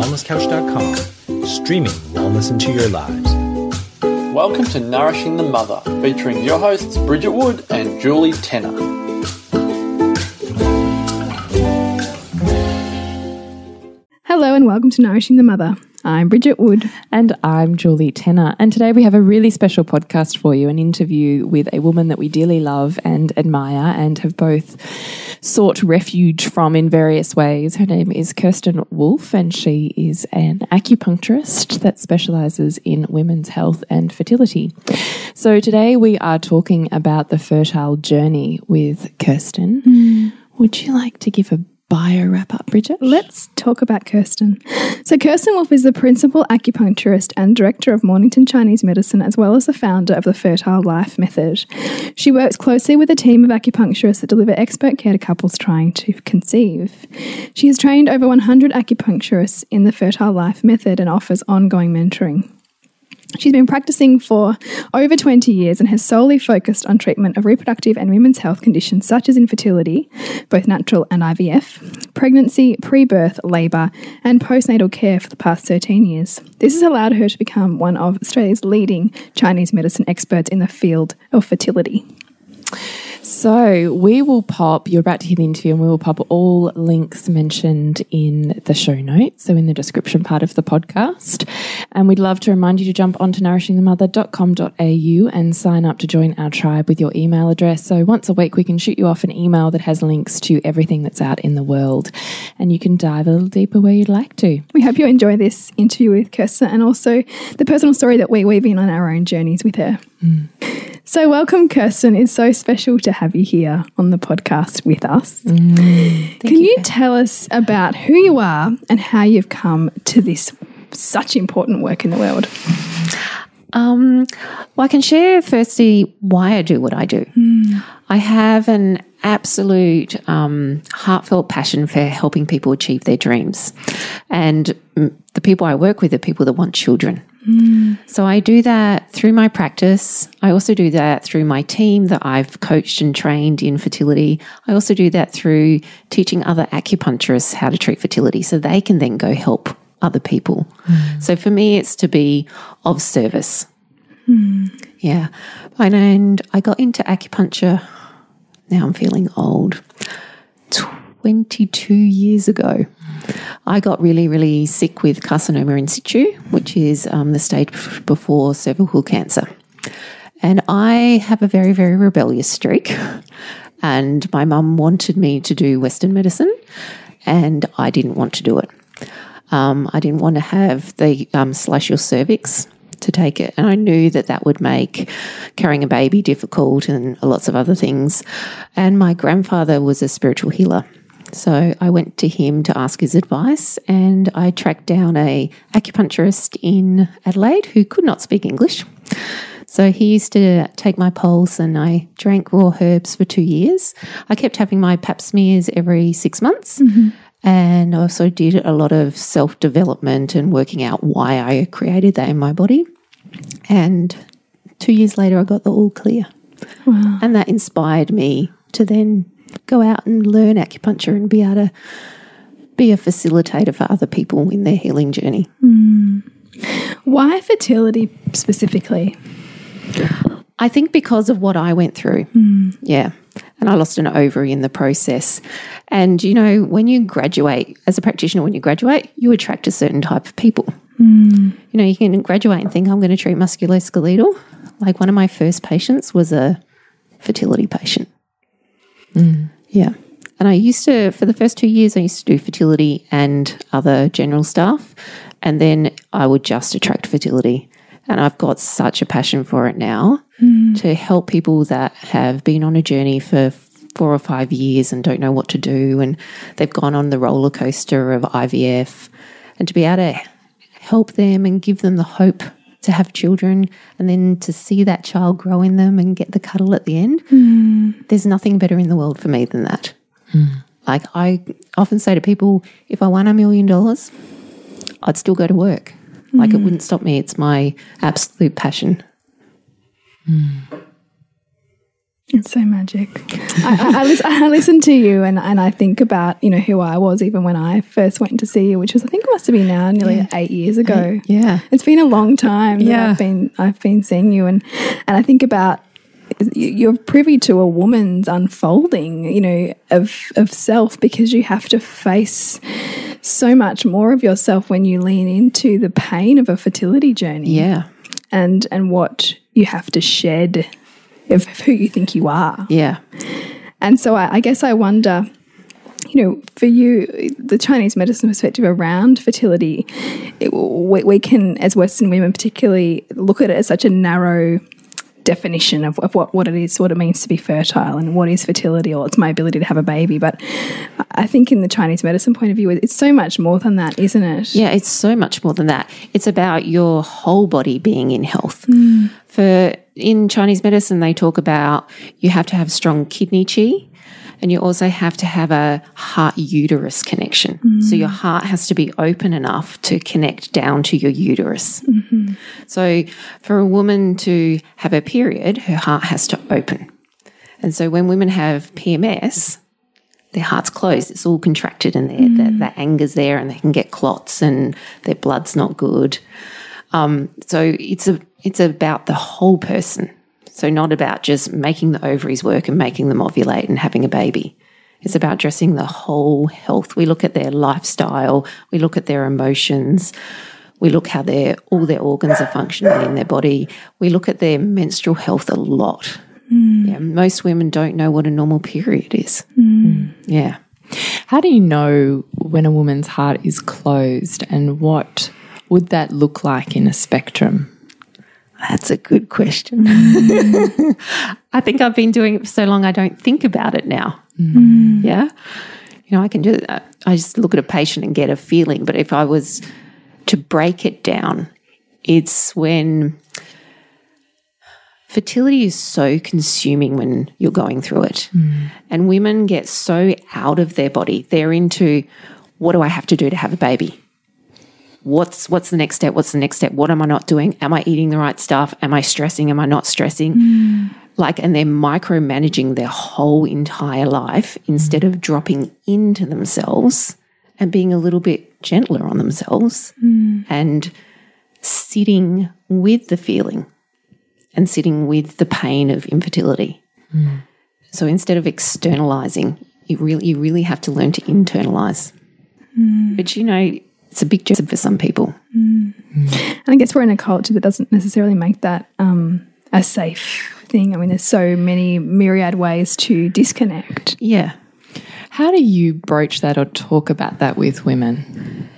wellnesscouch.com, streaming wellness into your lives. Welcome to Nourishing the Mother, featuring your hosts Bridget Wood and Julie Tenner. Hello and welcome to Nourishing the Mother. I'm Bridget Wood. And I'm Julie Tenner. And today we have a really special podcast for you an interview with a woman that we dearly love and admire and have both sought refuge from in various ways. Her name is Kirsten Wolfe, and she is an acupuncturist that specializes in women's health and fertility. So today we are talking about the fertile journey with Kirsten. Mm. Would you like to give a bio wrap up, Bridget? Let's talk about Kirsten. So, Kirsten Wolfe is the principal acupuncturist and director of Mornington Chinese Medicine, as well as the founder of the Fertile Life Method. She works closely with a team of acupuncturists that deliver expert care to couples trying to conceive. She has trained over 100 acupuncturists in the Fertile Life Method and offers ongoing mentoring. She's been practicing for over 20 years and has solely focused on treatment of reproductive and women's health conditions such as infertility, both natural and IVF, pregnancy, pre birth, labour, and postnatal care for the past 13 years. This has allowed her to become one of Australia's leading Chinese medicine experts in the field of fertility. So we will pop, you're about to hear the interview, and we will pop all links mentioned in the show notes, so in the description part of the podcast. And we'd love to remind you to jump onto nourishingthemother.com.au and sign up to join our tribe with your email address. So once a week, we can shoot you off an email that has links to everything that's out in the world, and you can dive a little deeper where you'd like to. We hope you enjoy this interview with Kirsten and also the personal story that we weave in on our own journeys with her. Mm. So, welcome, Kirsten. It's so special to have you here on the podcast with us. Mm, Can you, you tell us about who you are and how you've come to this such important work in the world? Um, well, I can share firstly why I do what I do. Mm. I have an absolute um, heartfelt passion for helping people achieve their dreams. And the people I work with are people that want children. So I do that through my practice. I also do that through my team that I've coached and trained in fertility. I also do that through teaching other acupuncturists how to treat fertility so they can then go help other people. Mm. So for me, it's to be of service. Mm. Yeah. And I got into acupuncture, now I'm feeling old, 22 years ago. I got really, really sick with carcinoma in situ, which is um, the stage before cervical cancer. And I have a very, very rebellious streak. And my mum wanted me to do Western medicine, and I didn't want to do it. Um, I didn't want to have the um, slash your cervix to take it. And I knew that that would make carrying a baby difficult and lots of other things. And my grandfather was a spiritual healer. So I went to him to ask his advice, and I tracked down a acupuncturist in Adelaide who could not speak English. So he used to take my pulse, and I drank raw herbs for two years. I kept having my pap smears every six months. Mm-hmm. And I also did a lot of self development and working out why I created that in my body. And two years later, I got the all clear. Wow. And that inspired me to then go out and learn acupuncture and be able to be a facilitator for other people in their healing journey. Mm. Why fertility specifically? I think because of what I went through. Mm. Yeah. And I lost an ovary in the process. And, you know, when you graduate, as a practitioner, when you graduate, you attract a certain type of people. Mm. You know, you can graduate and think, I'm going to treat musculoskeletal. Like one of my first patients was a fertility patient. Mm. Yeah. And I used to, for the first two years, I used to do fertility and other general stuff. And then I would just attract fertility. And I've got such a passion for it now mm. to help people that have been on a journey for four or five years and don't know what to do. And they've gone on the roller coaster of IVF and to be able to help them and give them the hope to have children and then to see that child grow in them and get the cuddle at the end. Mm. There's nothing better in the world for me than that. Mm. Like I often say to people, if I won a million dollars, I'd still go to work. Mm. Like it hmm. wouldn't stop me. It's my absolute passion. It's so magic. I, I, I, listen, I listen to you and, and I think about, you know, who I was even when I first went to see you, which was I think it must have been now nearly eight years ago. Yeah. It's been a long time Yeah. I've been I've been seeing you and and I think about you- you're privy to a woman's unfolding, you know, of of self because you have to face so much more of yourself when you lean into the pain of a fertility journey Yeah. and and what you have to shed of who you think you are. Yeah. And so I, I guess I wonder, you know, for you, the Chinese medicine perspective around fertility, it, we, we can, as Western women particularly, look at it as such a narrow definition of, of what, what it is, what it means to be fertile and what is fertility or it's my ability to have a baby. But I think in the Chinese medicine point of view, it's so much more than that, isn't it? Yeah, it's so much more than that. It's about your whole body being in health. Mm. For in Chinese medicine, they talk about you have to have strong kidney qi, and you also have to have a heart uterus connection. So your heart has to be open enough to connect down to your uterus. So for a woman to have a period, her heart has to open. And so when women have PMS, their heart's closed. It's all contracted and their, the, the anger's there and they can get clots and their blood's not good. Um, so it's a, it's about the whole person. So not about just making the ovaries work and making them ovulate and having a baby. It's about addressing the whole health. We look at their lifestyle, we look at their emotions, we look how their all their organs are functioning in their body. We look at their menstrual health a lot. Yeah, most women don't know what a normal period is. Yeah. How do you know when a woman's heart is closed and what would that look like in a spectrum? That's a good question. I think I've been doing it for so long, I don't think about it now. Mm. Yeah. You know, I can just, I just look at a patient and get a feeling. But if I was to break it down, it's when fertility is so consuming when you're going through it. Mm. And women get so out of their body. They're into what do I have to do to have a baby? What's what's the next step? What's the next step? What am i not doing? Am i eating the right stuff? Am i stressing? Am i not stressing? Mm. Like and they're micromanaging their whole entire life instead of dropping into themselves and being a little bit gentler on themselves mm. and sitting with the feeling and sitting with the pain of infertility. Mm. So instead of externalizing you really you really have to learn to internalize. But you know it's a big job for some people mm. And I guess we're in a culture that doesn't necessarily make that um, a safe thing. I mean, there's so many myriad ways to disconnect. yeah How do you broach that or talk about that with women?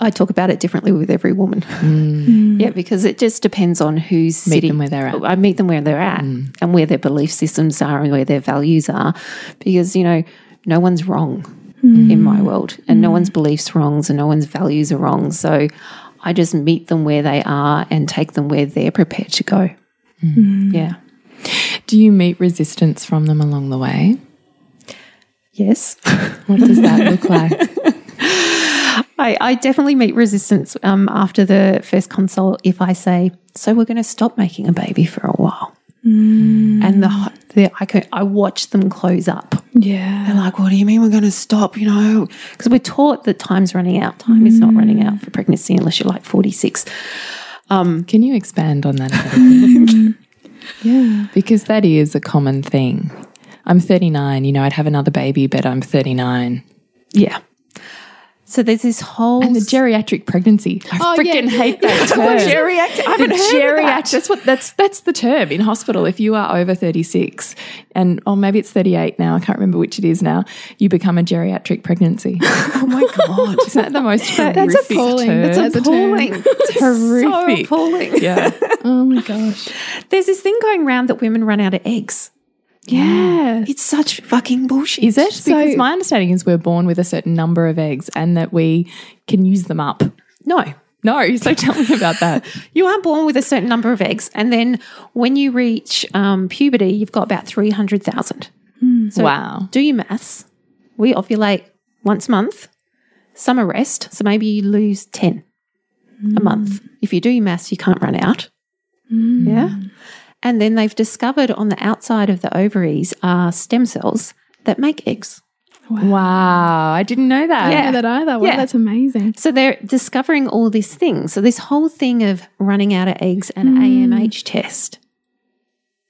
I talk about it differently with every woman. Mm. Yeah, mm. because it just depends on who's Meet sitting. them where they're at. I meet them where they're at and where their belief systems are and where their values are. Because, you know, no one's wrong in my hmm. world and no hmm. one's beliefs wrongs and no one's values are wrong. So I just meet them where they are and take them where they're prepared to go. Hmm. Yeah. Do you meet resistance from them along the way? Yes. What does that look like? I, I definitely meet resistance um, after the first consult if I say, "So we're going to stop making a baby for a while," Mm. and the, the I can, I watch them close up. Yeah. They're like, "What do you mean we're going to stop?" You know, because we're taught that time's running out. Time is not running out mm. for pregnancy unless you're like forty six. Um, can you expand on that a little bit? Mm. Yeah. Because that is a common thing. I'm 39, you know, I'd have another baby, but I'm 39. Yeah. So there's this whole And the geriatric pregnancy. I Oh, yeah. freaking hate that term. geriatric. I haven't the heard of geriatric. that. That's what that's that's the term in hospital. If you are over 36 and or maybe it's 38 now, I can't remember which it is now, you become a geriatric pregnancy. oh my god, Isn't that the most horrific appalling. term? That's As a term. appalling. It's horrific. So appalling. yeah. Oh my gosh. There's this thing going around that women run out of eggs. Yeah. It's such fucking bullshit. Is it? So- because my understanding is we're born with a certain number of eggs and that we can use them up. No. No, so tell me about that. You are born with a certain number of eggs, and then when you reach um, puberty, you've got about 300,000. Hmm. So wow. do your maths. We ovulate once a month, summer rest, so maybe you lose 10 a hmm. month. If you do your maths, you can't run out. Hmm. Yeah. And then they've discovered on the outside of the ovaries are stem cells that make eggs. Wow, I didn't know that. I didn't know that either. Wow, Yeah. that's amazing. So they're discovering all these things. So this whole thing of running out of eggs and hmm. AMH test.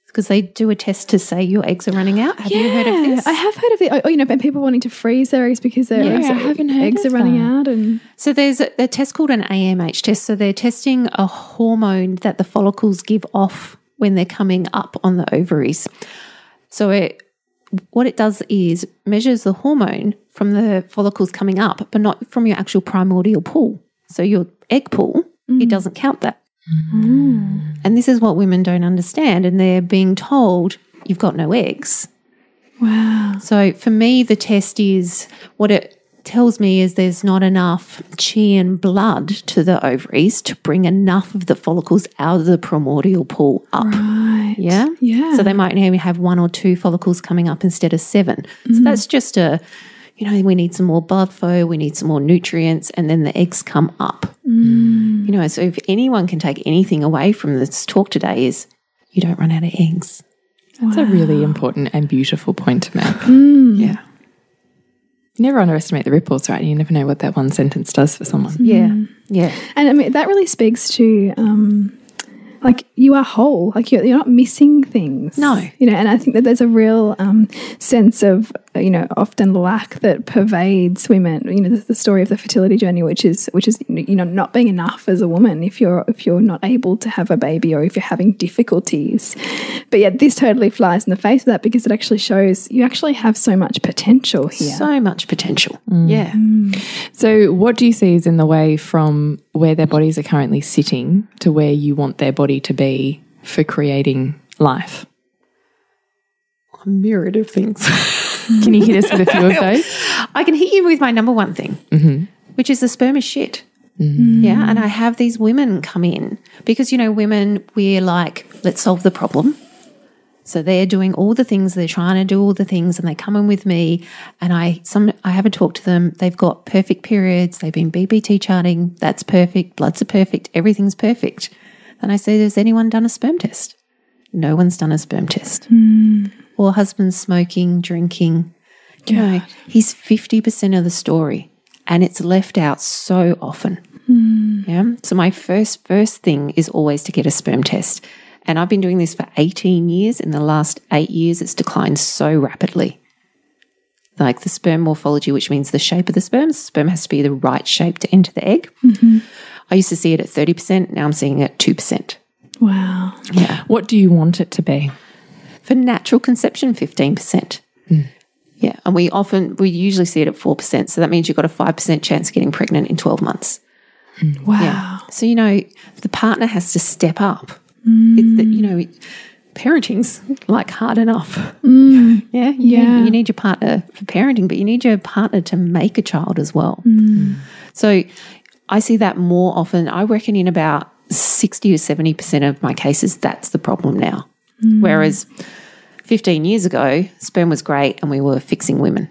Because they do a test to say your eggs are running out. Have you heard of this? I have heard of it. Oh, oh you know, people wanting to freeze their eggs because their Yeah, eggs, I haven't heard eggs are running that. out. And So there's a, a test called an AMH test. So they're testing a hormone that the follicles give off when they're coming up on the ovaries. So it what it does is measures the hormone from the follicles coming up, but not from your actual primordial pool. So your egg pool, it mm. doesn't count that. Mm. And this is what women don't understand. And they're being told, you've got no eggs. wow. So for me, the test is what it tells me is there's not enough chi and blood to the ovaries to bring enough of the follicles out of the primordial pool up. Right. Yeah. Yeah. So they might only have one or two follicles coming up instead of 7 So mm-hmm. that's just a, you know, we need some more blood flow, we need some more nutrients, and then the eggs come up. Mm. You know, so if anyone can take anything away from this talk today is you don't run out of eggs. That's a really important and beautiful point to make. Mm. Yeah. You never underestimate the ripples, right? You never know what that one sentence does for someone. Yeah. Yeah. And I mean, that really speaks to, um, like, you are whole. Like, you're, you're not missing things. No. You know, and I think that there's a real um, sense of, Uh, you know, often lack that pervades women. You know, the, the story of the fertility journey, which is, which is, you know, not being enough as a woman if you're, if you're not able to have a baby or if you're having difficulties. But yet, this totally flies in the face of that because it actually shows you actually have so much potential here. So much potential. Mm. Yeah. Mm. So, what do you see is in the way from where their bodies are currently sitting to where you want their body to be for creating life? A myriad of things. Can you hit us with a few of those? I can hit you with my number one thing, mm-hmm. which is the sperm is shit. Mm. Yeah. And I have these women come in because, you know, women, we're like, let's solve the problem. So they're doing all the things, they're trying to do all the things, and they come in with me. And I some I haven't talked to them. They've got perfect periods, they've been BBT charting, that's perfect, bloods are perfect, everything's perfect. And I say, Has anyone done a sperm test? No one's done a sperm test. Hmm. Or husband smoking, drinking. You know, he's 50% of the story and it's left out so often. Hmm. Yeah. So my first first thing is always to get a sperm test. And I've been doing this for 18 years. In the last eight years, it's declined so rapidly. Like the sperm morphology, which means the shape of the sperm. Sperm has to be the right shape to enter the egg. Mm-hmm. I used to see it at 30%. Now I'm seeing it at 2%. Wow. Yeah. What do you want it to be? For natural conception, 15%. Hmm. Yeah. And we often, we usually see it at 4%. So that means you've got a 5% chance of getting pregnant in 12 months. Hmm. Wow. Yeah. So, you know, the partner has to step up. Hmm. It's that, you know, it- parenting's like hard enough. Yeah. You, Yeah. Need, you need your partner for parenting, but you need your partner to make a child as well. So I see that more often. I reckon in about 60 or 70% of my cases, that's the problem now. Mm. Whereas 15 years ago, sperm was great and we were fixing women.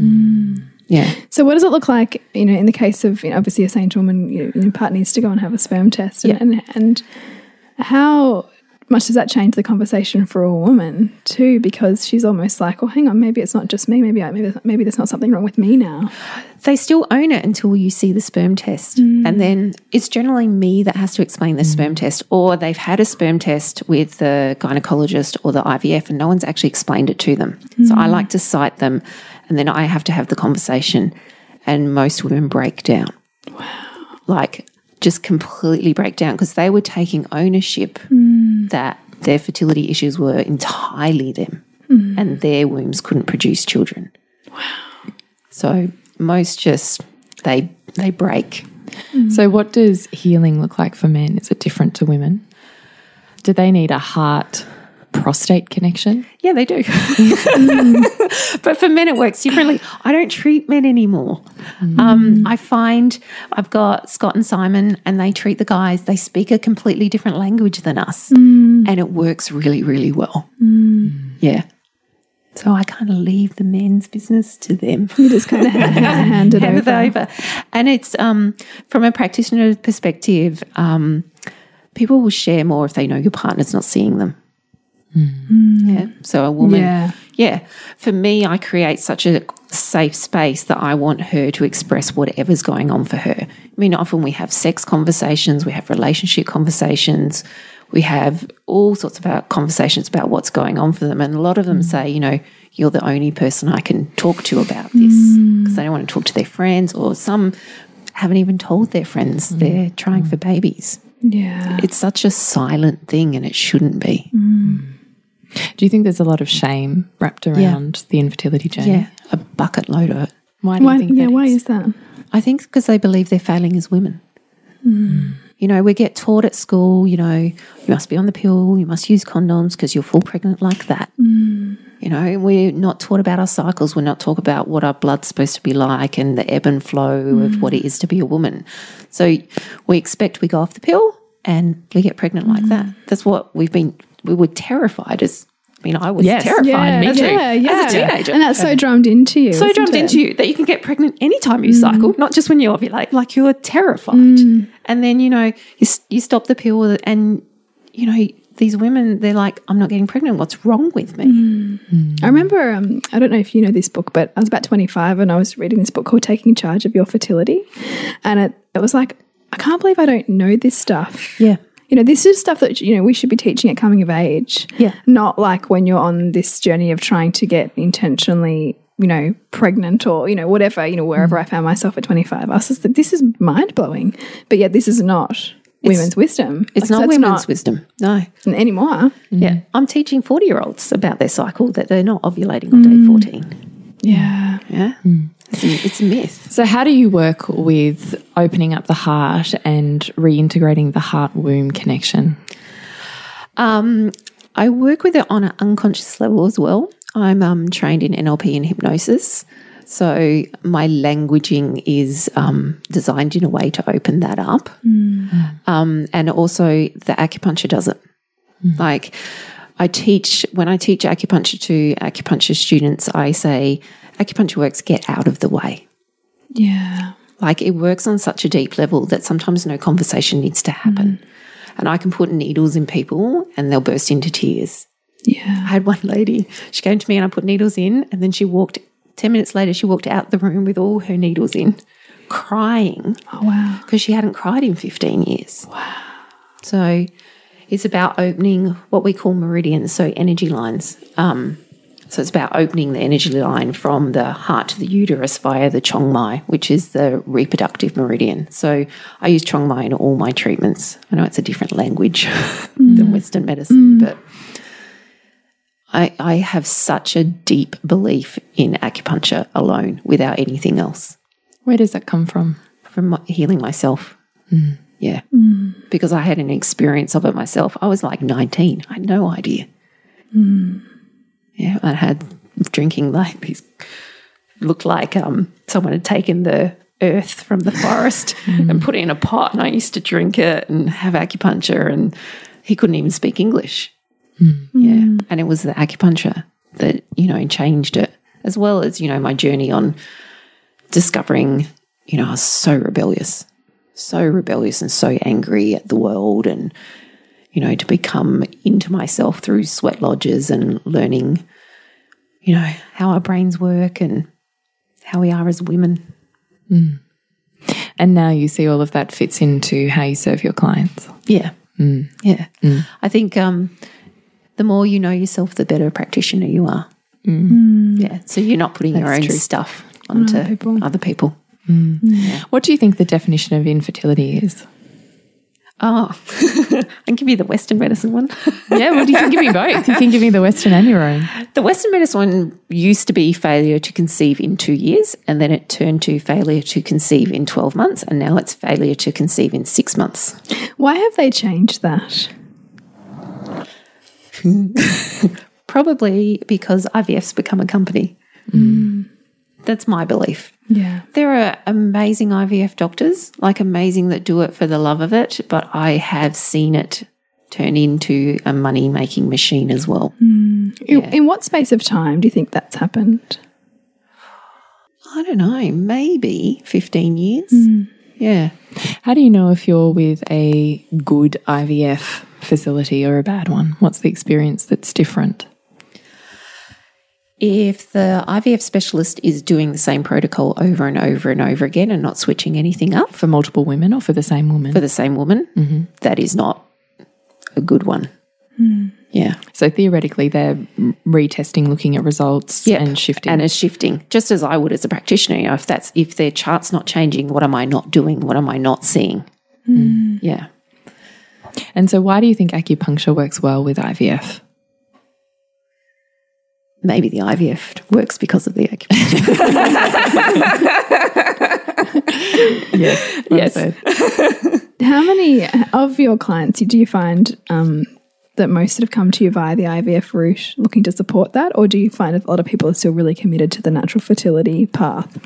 Mm. Yeah. So, what does it look like? You know, in the case of you know, obviously a saint woman, you know, your partner needs to go and have a sperm test, and, Yeah. and and how much does that change the conversation for a woman too? Because she's almost like, well, hang on, maybe it's not just me. Maybe I, maybe maybe there's not something wrong with me now. they still own it until you see the sperm test. Mm. And then it's generally me that has to explain the mm. sperm test, or they've had a sperm test with the gynecologist or the IVF and no one's actually explained it to them. So I mm. like to cite them and then I have to have the conversation. And most women break down. Wow. Like just completely break down because they were taking ownership mm. that their fertility issues were entirely them mm. and their wombs couldn't produce children. Wow. So most just they they break. Mm. So, what does healing look like for men? Is it different to women? Do they need a heart prostate connection? Yeah, they do. but for men, it works differently. I don't treat men anymore. Um, I find I've got Scott and Simon, and they treat the guys. They speak a completely different language than us, and it works really, really well. Yeah. So I kind of leave the men's business to them. You just kind of hand it hand over. it over. And it's um, from a practitioner perspective, um, people will share more if they know your partner's not seeing them. Mm. Yeah. So a woman, Yeah. yeah. For me, I create such a safe space that I want her to express whatever's going on for her. I mean, often we have sex conversations, we have relationship conversations, we have all sorts of about conversations about what's going on for them. And a lot of them mm. say, you know, you're the only person I can talk to about this mm. because they don't want to talk to their friends, or some haven't even told their friends they're trying for babies. Yeah. It's such a silent thing and it shouldn't be. Do you think there's a lot of shame wrapped around the infertility journey? Yeah, a bucket load of it. Why do Why, you think yeah, that why is? is that? I think because they believe they're failing as women. Hmm. You know, we get taught at school, you know, you must be on the pill, you must use condoms because you'll fall pregnant like that. Hmm. You know, we're not taught about our cycles. We're not taught about what our blood's supposed to be like and the ebb and flow of what it hmm. is to be a woman. So we expect we go off the pill and we get pregnant like that. That's what we've been, we were terrified as, I mean, I was Yes. terrified. Yeah, me too, yeah, yeah. As a teenager And that's so drummed into you. so drummed it? into you that you can get pregnant anytime you mm. cycle, not just when you ovulate. Like you're terrified, mm. and then you know you you stop the pill, and you know these women they're like, I'm not getting pregnant. What's wrong with me? Mm. I remember, um, I don't know if you know this book, but I was about 25 and I was reading this book called Taking Charge of Your Fertility. And it, it was like, I can't believe I don't know this stuff. Yeah, You know, this is stuff that, you know, we should be teaching at coming of age. Yeah. Not like when you're on this journey of trying to get intentionally, you know, pregnant or, you know, whatever, you know, wherever mm. I found myself at 25. I was just this is mind blowing. But yet, this is not women's wisdom. it's Like, not women's wisdom. No, anymore. yeah, mm. I'm teaching 40 year olds about their cycle that they're not ovulating on day mm. 14. Yeah. Yeah, it's, a, it's a myth. So, how do you work with opening up the heart and reintegrating the heart womb connection? Um, I work with it on an unconscious level as well. I'm um, trained in NLP and hypnosis. So my languaging is um, designed in a way to open that up. Um, and also the acupuncture does it. Like I teach, when I teach acupuncture to acupuncture students, I say, acupuncture works, get out of the way. Yeah. Like it works on such a deep level that sometimes no conversation needs to happen. And I can put needles in people and they'll burst into tears. Yeah. I had one lady, she came to me and I put needles in, and then she walked, 10 minutes later, she walked out the room with all her needles in, crying Oh, wow. because she hadn't cried in 15 years. Wow. So it's about opening what we call meridians, so energy lines. Um, so it's about opening the energy line from the heart to the uterus via the Chong Mai, which is the reproductive meridian. So I use Chong Mai in all my treatments. I know it's a different language than mm. Western medicine, mm. but I, I have such a deep belief in acupuncture alone without anything else Where does that come from? from my, healing myself. Mm. Yeah. Because I had an experience of it myself. I was like 19. I had no idea. Yeah. I had drinking like these, looked like um, someone had taken the earth from the forest mm-hmm. and put it in a pot. And I used to drink it and have acupuncture. And he couldn't even speak English. Mm-hmm. Yeah. Mm-hmm. And it was the acupuncture that, you know, changed it, as well as, you know, my journey on discovering, you know, I was so rebellious, so rebellious and so angry at the world and, you know, to become into myself through sweat lodges and learning, you know, how our brains work and how we are as women. Mm. And now you see all of that fits into how you serve your clients. Yeah. Mm. Yeah. Mm. I think um, the more you know yourself, the better practitioner you are. Yeah. So you're not putting your own true. stuff onto other people. Other people. What do you think the definition of infertility is? Oh, I can give you the Western medicine one. Yeah, well, you can give me both. You can give me the Western and your own. The Western medicine one used to be failure to conceive in two years, and then it turned to failure to conceive in 12 months, and now it's failure to conceive in six months. Why have they changed that? Probably because IVF's become a company. Mm. That's my belief. Yeah. There are amazing IVF doctors, like amazing that do it for the love of it, but I have seen it turn into a money making machine as well. Hmm. In, in what space of time do you think that's happened? I don't know, maybe 15 years. Hmm. Yeah. How do you know if you're with a good IVF facility or a bad one? What's the experience that's different? If the IVF specialist is doing the same protocol over and over and over again and not switching anything up For multiple women or for the same woman? for the same woman, mm-hmm. that is not a good one. Hmm. Yeah. so theoretically, they're retesting, looking at results Yep. and shifting. and is shifting just as I would as a practitioner. You know, if that's if their chart's not changing, what am I not doing? What am I not seeing? Hmm. Yeah. and so, why do you think acupuncture works well with IVF? Maybe the IVF works because of the acupuncture. yes. Yes. How many of your clients do you find um, that most that have come to you via the IVF route looking to support that? Or do you find a lot of people are still really committed to the natural fertility path?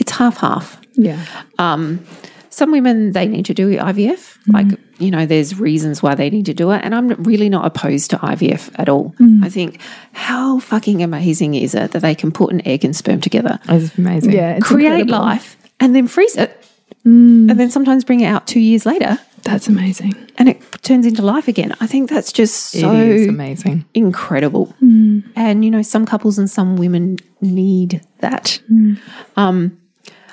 it's half half. Yeah. Um, some women they need to do IVF. Mm-hmm. Like you know, there's reasons why they need to do it, and I'm really not opposed to IVF at all. Mm. I think how fucking amazing is it that they can put an egg and sperm together, It's amazing. Yeah. It's create incredible. life, and then freeze it, mm. and then sometimes bring it out two years later, That's amazing. and it turns into life again. I think that's just so it is amazing. incredible. Mm. And you know, some couples and some women need that. Um,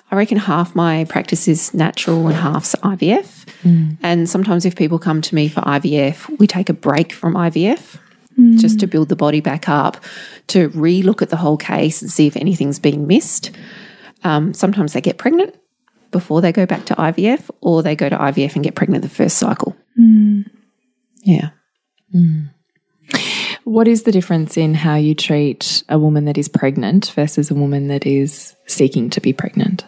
I reckon half my practice is natural and half's IVF. Mm. And sometimes, if people come to me for IVF, we take a break from IVF mm. just to build the body back up, to re look at the whole case and see if anything's been missed. Um, sometimes they get pregnant before they go back to IVF, or they go to IVF and get pregnant the first cycle. Mm. Yeah. What is the difference in how you treat a woman that is pregnant versus a woman that is seeking to be pregnant?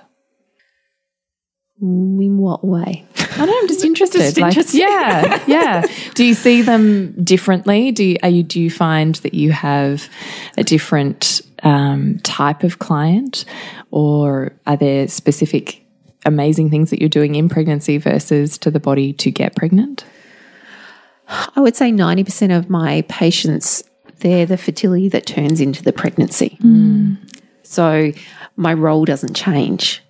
In what way? I know. I'm just interested. Just like, interested. yeah, yeah. Do you see them differently? Do you, are you do you find that you have a different um, type of client, or are there specific amazing things that you're doing in pregnancy versus to the body to get pregnant? I would say 90% of my patients, they're the fertility that turns into the pregnancy. So my role doesn't change.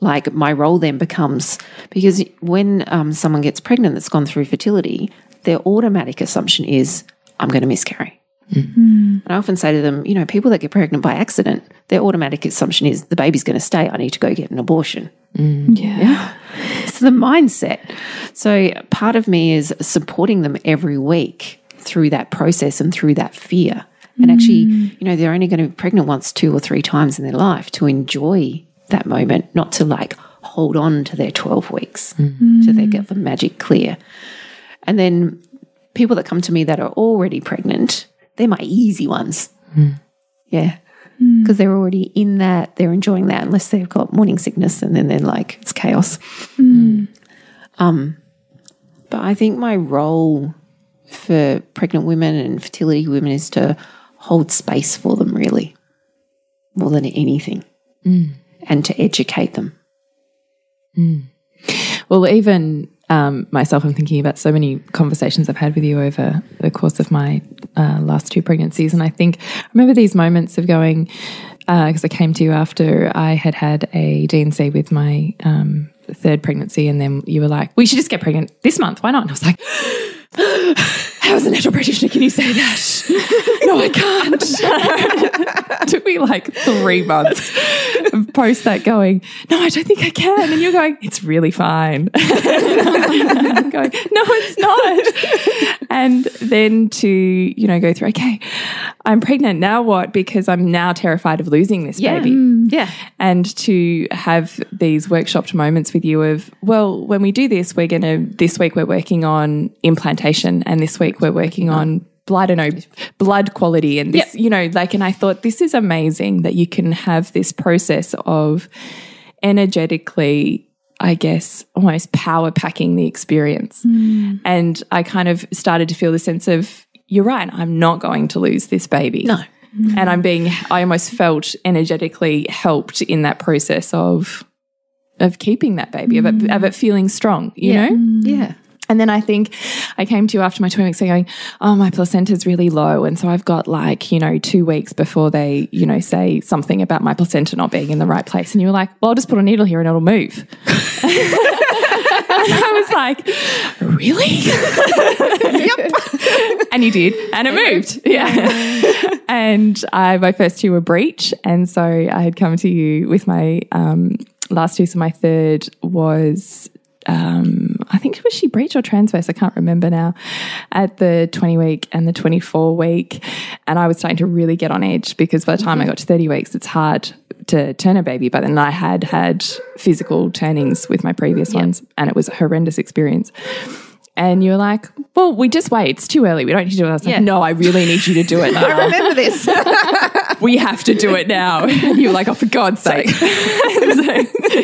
Like my role then becomes because when um, someone gets pregnant that's gone through fertility, their automatic assumption is, I'm going to miscarry. Hmm. And I often say to them, you know, people that get pregnant by accident, their automatic assumption is the baby's going to stay. I need to go get an abortion. Hmm. Yeah. It's the mindset. So part of me is supporting them every week through that process and through that fear. And actually, hmm. you know, they're only going to be pregnant once, two or three times in their life to enjoy that moment, not to like hold on to their 12 weeks mm. till they get the magic clear. And then people that come to me that are already pregnant, they're my easy ones. Mm. Yeah. Mm. Because they're already in that, they're enjoying that, unless they've got morning sickness and then they're like, it's chaos. Um, but I think my role for pregnant women and fertility women is to hold space for them, really, more than anything, and to educate them. Well, even um, myself, I'm thinking about so many conversations I've had with you over the course of my uh, last two pregnancies. And I think I remember these moments of going, because I came to you after I had had a D&C with my um, third pregnancy. And then you were like, we should just get pregnant this month. Why not? And I was like, how as a natural practitioner can you say that? no, I can't. Took me like three months of post that going, no, I don't think I can. And you're going, it's really fine. I'm going, no, it's not. And then to, you know, go through, okay, I'm pregnant. Now what? Because I'm now terrified of losing this Yeah. baby mm. Yeah. and to have these workshopped moments with you of well when we do this we're going to this week we're working on implantation and this week we're working on blood I don't know blood quality and this you know like and I thought this is amazing that you can have this process of energetically I guess almost power packing the experience. Hmm. And I kind of started to feel the sense of you're right I'm not going to lose this baby. No. Hmm. and I'm being I almost felt energetically helped in that process of of keeping that baby of it, of it feeling strong you know? Hmm. Yeah. And then I think I came to you after my 20 weeks going, oh, my placenta's really low. And so I've got like, you know, two weeks before they, you know, say something about my placenta not being in the right place. And you were like, well, I'll just put a needle here and it'll move. and I was like, really? yep. and you did. And it moved. Yeah. and I, my first two were breech. And so I had come to you with my um, last two. So my third was um, I think was she breech or transverse? I can't remember now. At the 20 week and the 24 week, and I was starting to really get on edge because by the time I got to 30 weeks, it's hard to turn a baby. But then I had had physical turnings with my previous ones, and it was a horrendous experience. And you're like, well, we just wait. It's too early. We don't need to do it. I was like, no, I really need you to do it now. Remember this? we have to do it now. And you're like, oh, for God's sake. so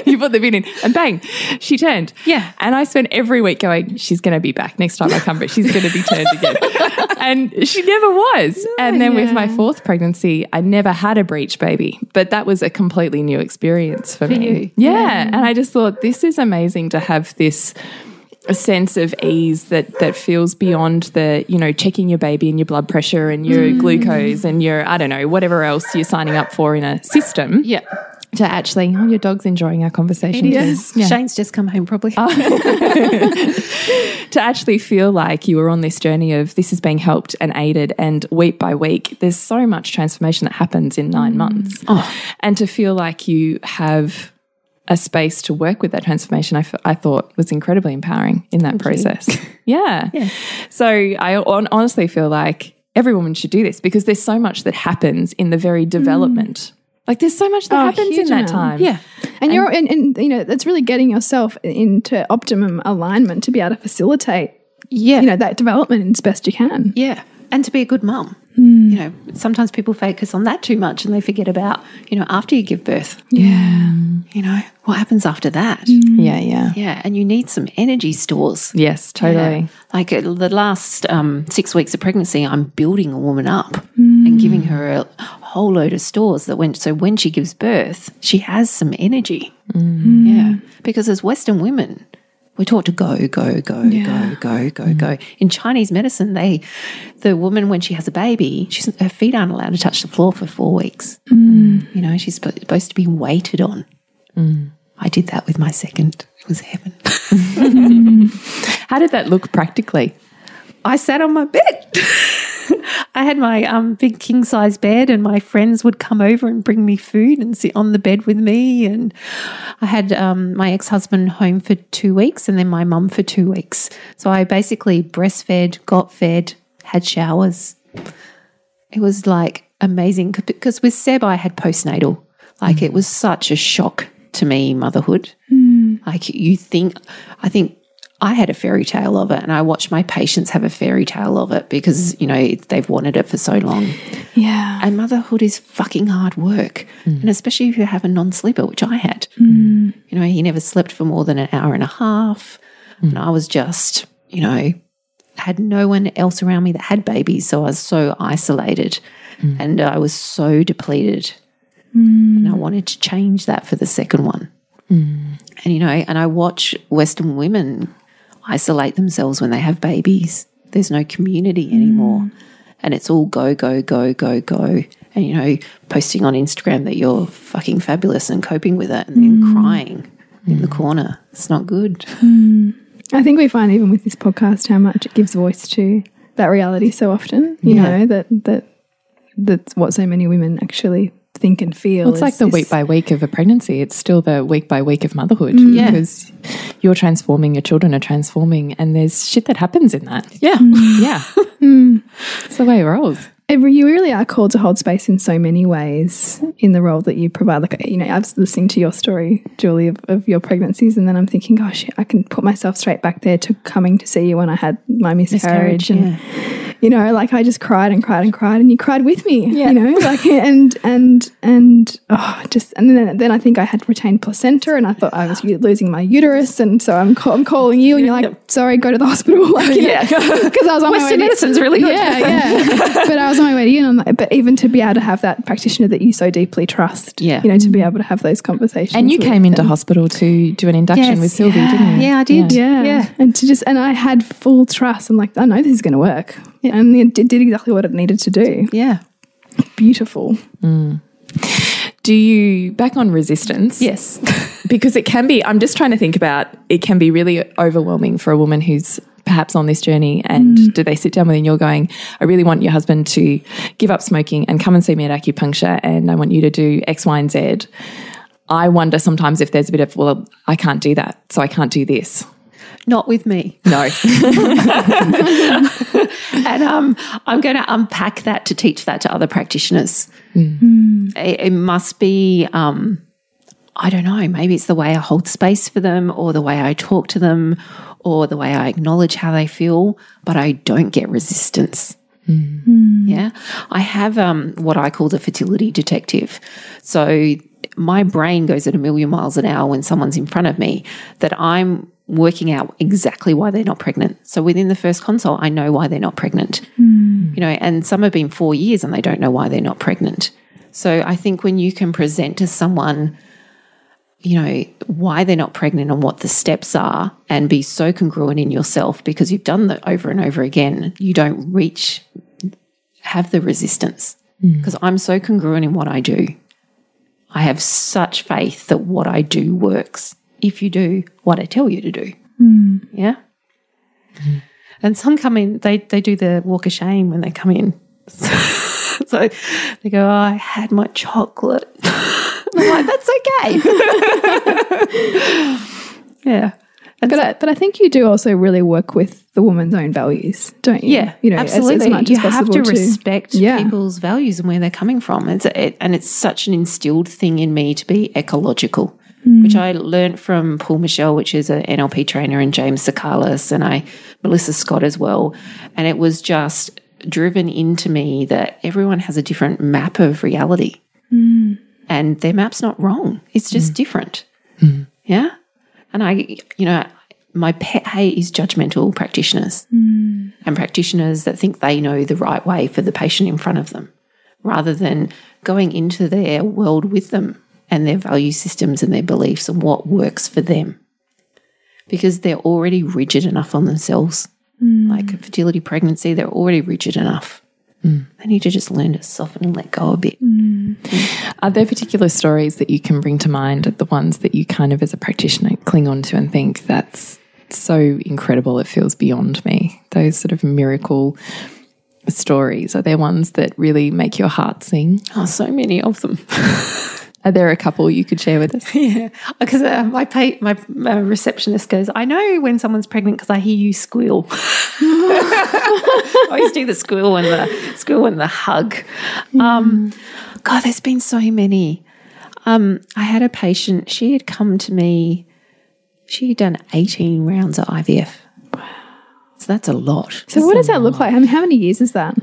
you put the bin in and bang, she turned. Yeah. And I spent every week going, she's going to be back next time I come, but she's going to be turned again. and she never was. and then with my fourth pregnancy, I never had a breech baby, but that was a completely new experience for, me. you. Yeah. And I just thought, this is amazing to have this a sense of ease that that feels beyond the you know checking your baby and your blood pressure and your Mm. glucose and your I don't know whatever else you're signing up for in a system yeah. to actually oh your dog's enjoying our conversation It too. is. Yeah. Shane's just come home probably. to actually feel like you were on this journey of this is being helped and aided and week by week there's so much transformation that happens in Mm. nine months Oh. and to feel like you have a space to work with that transformation I, f- I thought was incredibly empowering in that process yeah. so i hon- honestly feel like every woman should do this because there's so much that happens in the very mm. development like there's so much that Oh, happens in that time yeah. And, you're, and, and you know, it's really getting yourself into optimum alignment to be able to facilitate, Yeah. you know, that development as best you can. Yeah. And to be a good mum. Hmm. You know, sometimes people focus on that too much and they forget about, you know, after you give birth, yeah you know, what happens after that? Hmm. yeah yeah Yeah. And you need some energy stores. yes totally Yeah. Like uh, the last um, six weeks of pregnancy, I'm building a woman up hmm. and giving her a whole load of stores that when so when she gives birth, she has some energy. Yeah, because as Western women, we're taught to go, go, go, go, go, go, mm. go. In Chinese medicine, they the woman when she has a baby, she's her feet aren't allowed to touch the floor for four weeks. Mm. You know, she's supposed to be waited on. Mm. I did that with my second. It was heaven. how did that look practically I sat on my bed. I had my um, big king size bed, and my friends would come over and bring me food and sit on the bed with me. And I had um, my ex husband home for two weeks, and then my mum for two weeks. So I basically breastfed, got fed, had showers. It was like amazing because with Seb, I had postnatal. Like it was such a shock to me, motherhood. Like you think, I think I had a fairy tale of it, and I watched my patients have a fairy tale of it because you know they've wanted it for so long. Yeah. And motherhood is fucking hard work, mm. and especially if you have a non-sleeper, which I had. Mm. You know, he never slept for more than an hour and a half, mm. and I was just, you know, had no one else around me that had babies, so I was so isolated, and I was so depleted, and I wanted to change that for the second one. And you know, and I watch Western women isolate themselves when they have babies. There's no community anymore. Mm. And it's all go, go, go, go, go. And you know, posting on Instagram that you're fucking fabulous and coping with it and then mm. crying in the mm. corner. It's not good. I think we find even with this podcast how much it gives voice to that reality so often. You Yeah. know that that that's what so many women actually think and feel. Well, it's is like the this- week by week of a pregnancy. It's still the week by week of motherhood mm. Yeah. because you're transforming, your children are transforming, and there's shit that happens in that. Yeah. Mm. Yeah. Mm. it's the way it rolls. Every, you really are called to hold space in so many ways in the role that you provide. Like, you know, I was listening to your story, Julie, of, of your pregnancies, and then I'm thinking, gosh, I can put myself straight back there to coming to see you when I had my miscarriage. Miscarriage, and you know, like I just cried and cried and cried, and you cried with me. You know, like and and and oh, just and then then I think I had retained placenta, and I thought I was losing my uterus, and so I'm, I'm calling you, and you're like, sorry, go to the hospital, like, Yeah. because I was on my way. Western to- medicine's really good. Yeah, yeah. but I was on my way to you, and I'm but even to be able to have that practitioner that you so deeply trust, Yeah. you know, to be able to have those conversations, And you with came into hospital to do an induction Yes, with Sylvie, yeah. didn't you? Yeah, I did. Yeah. Yeah. And to just, and I had full trust. I'm like, I know this is going to work. And it did did exactly what it needed to do. Yeah. Beautiful. Mm. Do you back on resistance? Yes. because it can be i'm just trying to think about it can be really overwhelming for a woman who's perhaps on this journey and mm. do they sit down with you and you're going i really want your husband to give up smoking and come and see me at acupuncture and i want you to do x y and z i wonder sometimes if there's a bit of well i can't do that so i can't do this Not with me. no And um, I'm going to unpack that to teach that to other practitioners. It, it must be, um, I don't know, maybe it's the way I hold space for them or the way I talk to them or the way I acknowledge how they feel, but I don't get resistance. Yeah. I have um, what I call the fertility detective. So my brain goes at a million miles an hour when someone's in front of me that I'm working out exactly why they're not pregnant. So within the first consult, I know why they're not pregnant. Hmm. You know, and some have been four years and they don't know why they're not pregnant. So I think when you can present to someone, you know, why they're not pregnant and what the steps are and be so congruent in yourself because you've done that over and over again, you don't reach, have the resistance. Hmm. Because I'm so congruent in what I do. I have such faith that what I do works if you do what I tell you to do. Hmm. Yeah. And some come in, they, they do the walk of shame when they come in. so they go, oh, I had my chocolate. I'm like, that's okay. yeah. And But I, but I think you do also really work with the woman's own values, don't you? yeah, you know, absolutely. As, much you as have to respect Yeah. people's values and where they're coming from. It's it, and it's such an instilled thing in me to be ecological, which I learned from Paul Michelle, which is an NLP trainer, and James Sakalis, and I Melissa Scott as well. And it was just driven into me that everyone has a different map of reality, hmm. and their map's not wrong. It's just hmm. different. Hmm. Yeah. And I, you know, my pet hate is judgmental practitioners and practitioners that think they know the right way for the patient in front of them rather than going into their world with them and their value systems and their beliefs and what works for them because they're already rigid enough on themselves. Hmm. Like fertility, pregnancy, they're already rigid enough. Hmm. They need to just learn to soften and let go a bit. Hmm. Are there particular stories that you can bring to mind, the ones that you kind of as a practitioner cling on to and think that's so incredible, it feels beyond me? Those sort of miracle stories, are there ones that really make your heart sing? Oh, so many of them. Are there a couple you could share with us? Yeah, because uh, my pay, my uh, receptionist goes, I know when someone's pregnant because I hear you squeal. I always do the squeal and the squeal and the hug. Um, God, there's been so many. Um, I had a patient. She had come to me. She had done 18 rounds of IVF. Wow. So that's a lot. So what does that look like? I mean, how many years is that?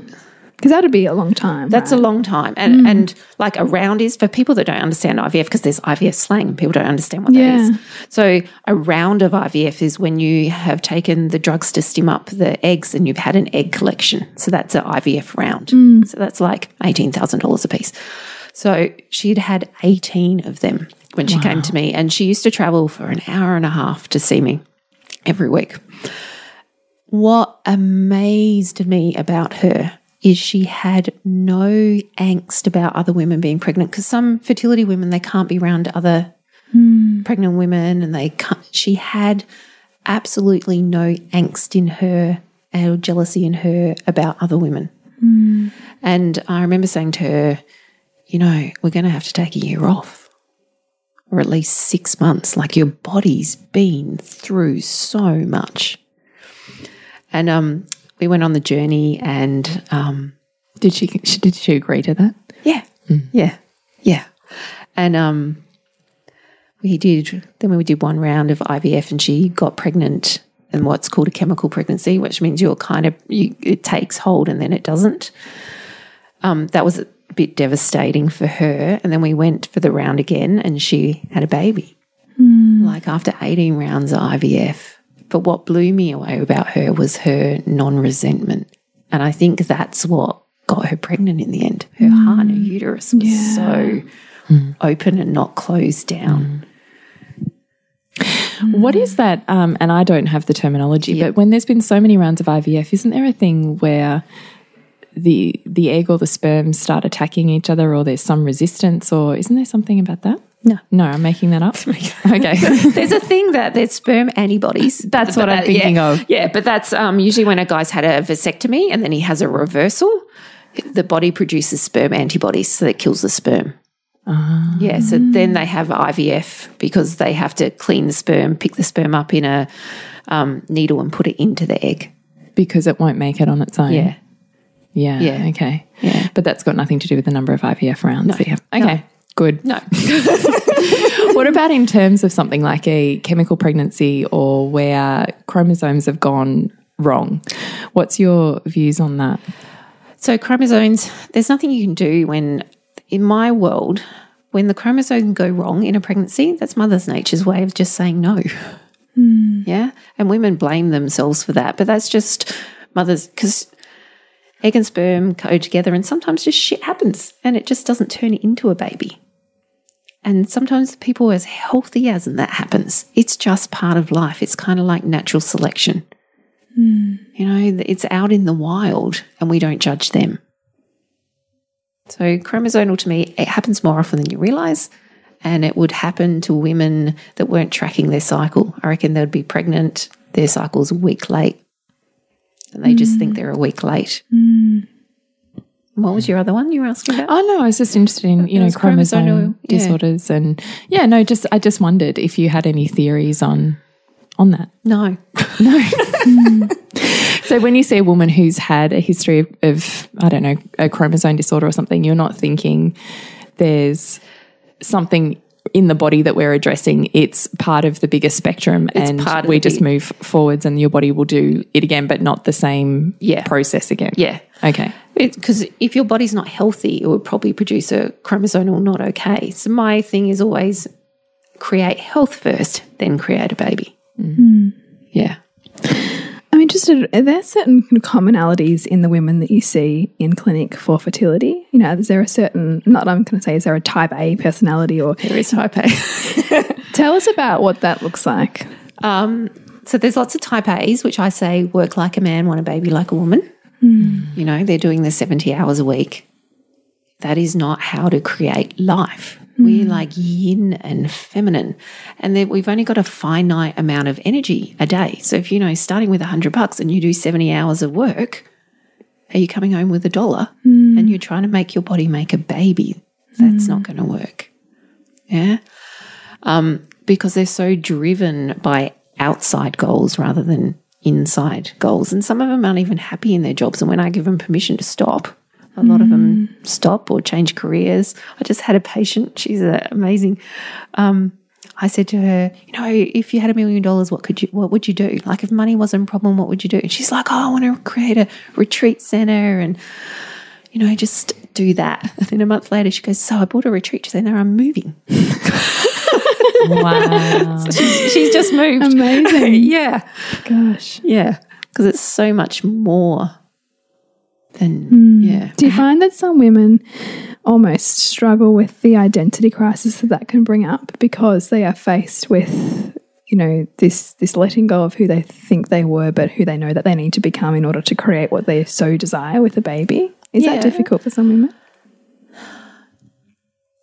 Because that would be a long time. That's a long time. And mm. and like a round is for people that don't understand IVF, because there's IVF slang, people don't understand what Yeah. that is. So a round of IVF is when you have taken the drugs to stim up the eggs and you've had an egg collection. So that's an IVF round. Mm. So that's like $18,000 a piece. So she'd had 18 of them when she came to me. And she used to travel for an hour and a half to see me every week. What amazed me about her is she had no angst about other women being pregnant because some fertility women they can't be around other pregnant women and they can't she had absolutely no angst in her or jealousy in her about other women. And i remember saying to her you know we're going to have to take a year off or at least six months. Like your body's been through so much. And um, we went on the journey, and um, Did she, she did she agree to that? yeah, yeah, yeah. And um, we did. Then we did one round of IVF, and she got pregnant and what's called a chemical pregnancy, which means you're kind of you, it takes hold and then it doesn't. Um, that was a bit devastating for her, and then we went for the round again, and she had a baby, like after 18 rounds of IVF. But what blew me away about her was her non resentment, and I think that's what got her pregnant in the end. Her mm. heart and her uterus was so mm. open and not closed down. Mm. What is that? Um, and I don't have the terminology, but when there's been so many rounds of IVF, isn't there a thing where the the egg or the sperm start attacking each other, or there's some resistance, or isn't there something about that? No. no, I'm making that up. okay, There's a thing that there's sperm antibodies. That's But what I'm thinking yeah, of. Yeah, but that's um, usually when a guy's had a vasectomy and then he has a reversal, the body produces sperm antibodies, so that kills the sperm. Yeah, so then they have IVF because they have to clean the sperm, pick the sperm up in a um, needle and put it into the egg. because it won't make it on its own. Yeah. yeah, Yeah. Okay, Yeah. but that's got nothing to do with the number of IVF rounds. that you have. Okay, good. No. What about in terms of something like a chemical pregnancy or where chromosomes have gone wrong? What's your views on that? So chromosomes, there's nothing you can do when, in my world, when the chromosomes go wrong in a pregnancy, that's mother's nature's way of just saying no. Hmm. Yeah. And women blame themselves for that. But that's just mother's, because egg and sperm go together and sometimes just shit happens and it just doesn't turn into a baby. And sometimes people are as healthy as and that happens. It's just part of life. It's kind of like natural selection. Hmm. You know, it's out in the wild and we don't judge them. So, chromosomal to me, it happens more often than you realize. And it would happen to women that weren't tracking their cycle. I reckon they'd be pregnant, their cycle's a week late. And they just think they're a week late. Mm. What was your other one you were asking about? Oh no, I was just interested in you know chromosome chromosomal, yeah. disorders and yeah, no, just I just wondered if you had any theories on on that. No, no. So when you see a woman who's had a history of, of I don't know a chromosome disorder or something, you're not thinking there's something in the body that we're addressing. It's part of the bigger spectrum, and part of we just big- move forwards, and your body will do it again, but not the same Yeah. process again. Yeah. Okay. Because if your body's not healthy, it would probably produce a chromosomal not okay. So my thing is always create health first, then create a baby. Hmm. Yeah. I'm interested, are there certain commonalities in the women that you see in clinic for fertility? You know, is there a certain, not I'm going to say, is there a type A personality or There is type A. tell us about what that looks like? Um, so there's lots of type A's, which I say work like a man, want a baby like a woman. You know, they're doing the 70 hours a week. That is not how to create life. We hmm. like yin and feminine, and then we've only got a finite amount of energy a day. So if you know, starting with a hundred bucks and you do 70 hours of work, are you coming home with a dollar and hmm. you're trying to make your body make a baby? That's not hmm. going to work. Yeah um, because they're so driven by outside goals rather than inside goals. And some of them aren't even happy in their jobs. And when I give them permission to stop, a lot of them stop or change careers. I just had a patient, she's amazing. Um, I said to her, you know, if you had a million dollars, what could you, what would you do? Like if money wasn't a problem, what would you do? And she's like, oh, I want to create a retreat center and, you know, just do that. And then a month later, she goes, so I bought a retreat center. I'm moving. Wow. she's, she's just moved. Amazing. yeah. Gosh. Yeah. Because it's so much more than, hmm. yeah. Do you find that some women almost struggle with the identity crisis that that can bring up because they are faced with, you know, this this letting go of who they think they were, but who they know that they need to become in order to create what they so desire with a baby? Is Yeah. that difficult for some women?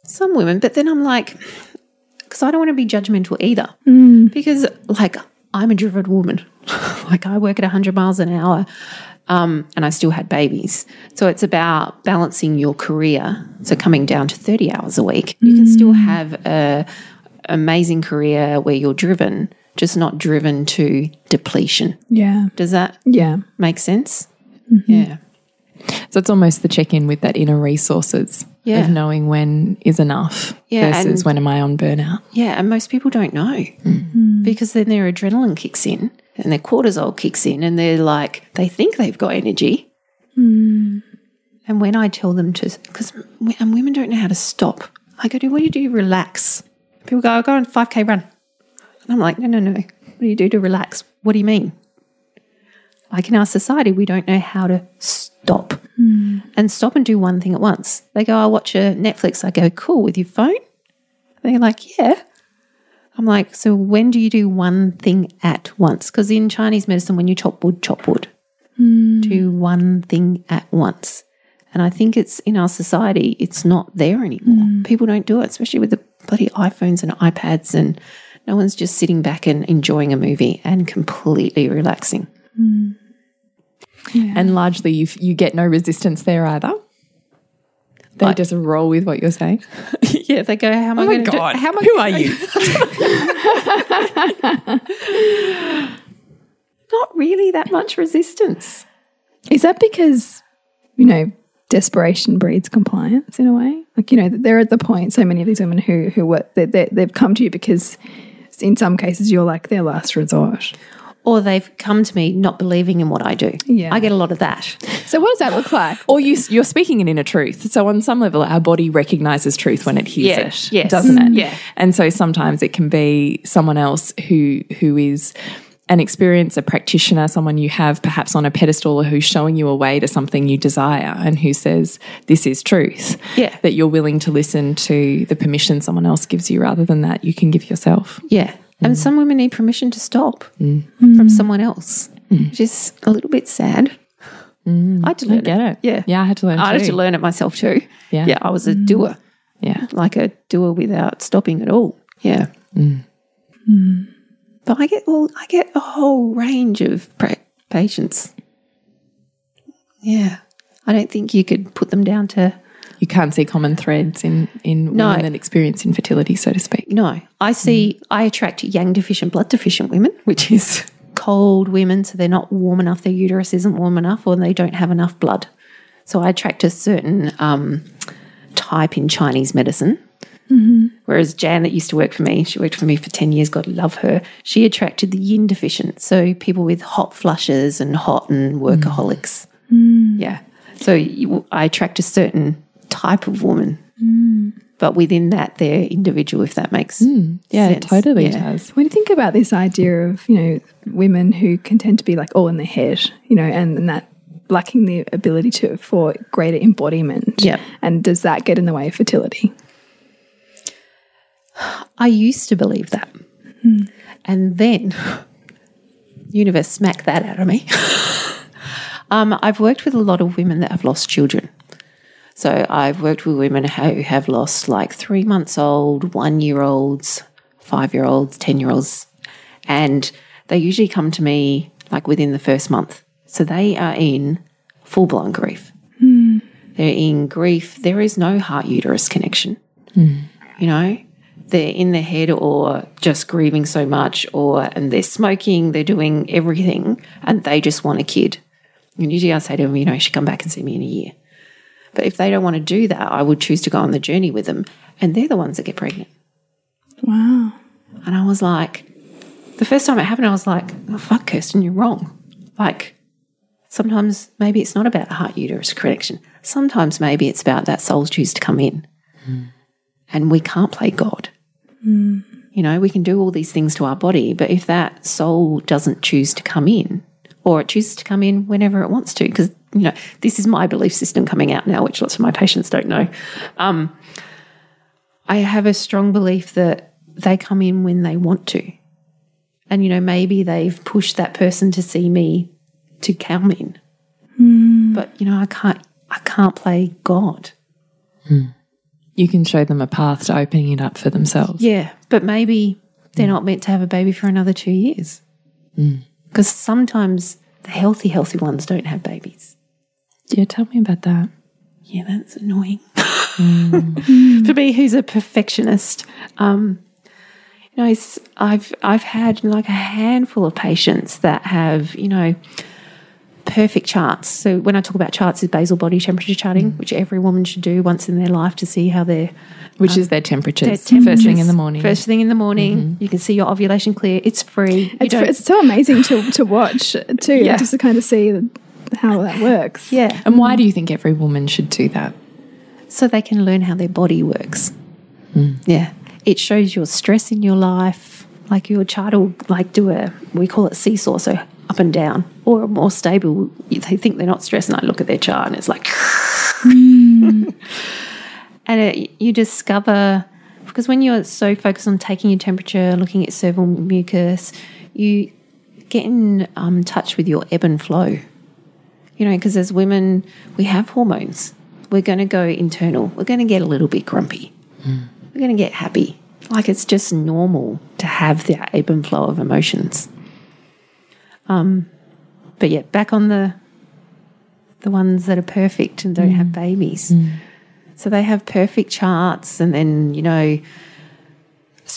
Some women, but then I'm like, because I don't want to be judgmental either. Hmm. Because, like, I'm a driven woman. like, I work at 100 miles an hour um, and I still had babies. So it's about balancing your career. So coming down to 30 hours a week, you can still mm. have a amazing career where you're driven, just not driven to depletion. Yeah. Does that Yeah. make sense? Mm-hmm. Yeah. So it's almost the check in with that inner resources Yeah. of knowing when is enough Yeah, versus when am I on burnout. Yeah, and most people don't know mm. because then their adrenaline kicks in and their cortisol kicks in and they're like, they think they've got energy. Hmm. And when I tell them to, because and women don't know how to stop, I go, do what do you do? Relax. People go, I go on a 5K run. And I'm like, no, no, no. What do you do to relax? What do you mean? Like in our society, we don't know how to stop hmm. and stop and do one thing at once. They go, I'll watch a Netflix. I go, cool, with your phone? They're like, yeah. I'm like, so when do you do one thing at once? Because in Chinese medicine, when you chop wood, chop wood. Hmm. Do one thing at once. And I think it's in our society, it's not there anymore. Hmm. People don't do it, especially with the bloody iPhones and iPads, and no one's just sitting back and enjoying a movie and completely relaxing. Hmm. And largely, you you get no resistance there either. They Like- just roll with what you're saying. Yeah, they go, How am Oh my going to! How am I Who are you? Not really that much resistance. Is that because, you know, desperation breeds compliance in a way? Like, you know, they're at the point, so many of these women who, who were, they, they, they've come to you because in some cases you're like their last resort. Or they've come to me not believing in what I do. Yeah. I get a lot of that. So what does that look like? or you you're speaking an inner truth. So on some level, our body recognizes truth when it hears Yeah, it, yes. doesn't it? Yeah. And so sometimes it can be someone else who who is an experience, a practitioner, someone you have perhaps on a pedestal or who's showing you a way to something you desire and who says, This is truth. Yeah. That you're willing to listen to the permission someone else gives you rather than that you can give yourself. Yeah. And some women need permission to stop Mm. from someone else, which is a little bit sad. I had to learn Mm. get it. Yeah. Yeah, I had to learn I had too. to learn it myself too. Yeah. Yeah. I was a doer, Yeah. like a doer without stopping at all. Yeah. Mm. But I get all, I get a whole range of pra- patients. Yeah. I don't think you could put them down to You can't see common threads in, in No. women that experience infertility, so to speak. No, I see. I attract yang deficient, blood deficient women, which is cold women. So they're not warm enough. Their uterus isn't warm enough, or they don't have enough blood. So I attract a certain um, type in Chinese medicine. Mm-hmm. Whereas Jan, that used to work for me, she worked for me for 10 years, God love her. She attracted the yin deficient. So people with hot flushes and hot and mm. workaholics. Mm. Yeah. So you, I attract a certain type of woman. Mm. But within that, they're individual, if that makes mm. Yeah, sense. it totally Yeah. does. When you think about this idea of, you know, women who can tend to be like all in their head, you know, and, and that lacking the ability to for greater embodiment. Yep. And does that get in the way of fertility? I used to believe that. Hmm. And then universe smacked that out of me. um, I've worked with a lot of women that have lost children. So I've worked with women who have lost like three months old, one year olds, five year olds, 10 year olds. And they usually come to me like within the first month. So they are in full blown grief. Hmm. They're in grief. There is no heart uterus connection. Hmm. You know, they're in their head or just grieving so much, or and they're smoking, they're doing everything, and they just want a kid. And usually I say to them, you know, you should come back and see me in a year. But if they don't want to do that, I would choose to go on the journey with them, and they're the ones that get pregnant. Wow. And I was like, the first time it happened, I was like, oh, fuck, Kirsten, you're wrong. Like, sometimes maybe it's not about a heart uterus connection. Sometimes maybe it's about that soul's choose to come in. Hmm. And we can't play God. Hmm. You know, we can do all these things to our body, but if that soul doesn't choose to come in, or it chooses to come in whenever it wants to, because, you know, this is my belief system coming out now, which lots of my patients don't know. Um, I have a strong belief that they come in when they want to. And, you know, maybe they've pushed that person to see me to come in. Hmm. But, you know, I can't I can't play God. Hmm. You can show them a path to opening it up for themselves. Yeah. But maybe they're hmm. not meant to have a baby for another two years. Because sometimes the healthy, healthy ones don't have babies. Yeah, tell me about that. Yeah, that's annoying. Mm. For me, who's a perfectionist, um, you know, it's, I've I've had like a handful of patients that have, you know, perfect charts. So when I talk about charts, is basal body temperature charting, mm. which every woman should do once in their life to see how they're Which is um, their temperatures. their First thing in the morning. First thing in the morning, mm-hmm. you can see your ovulation clear. It's free. It's, don't- it's so amazing to, to watch too, Yeah. just to kind of see how that works. yeah, and why do you think every woman should do that? so they can learn how their body works. Yeah, it shows your stress in your life. Like your chart will like do a we call it seesaw, so up and down, or more stable. They think they're not stressed, and I look at their chart, and it's like, and it, you discover because when you're so focused on taking your temperature, looking at cervical mucus, you get in um, touch with your ebb and flow. You know, because as women, we have hormones. We're going to go internal. We're going to get a little bit grumpy. Hmm. We're going to get happy. Like it's just normal to have the ebb and flow of emotions. Um, but yeah, back on the the ones that are perfect and don't hmm. have babies. Hmm. So they have perfect charts, and then you know,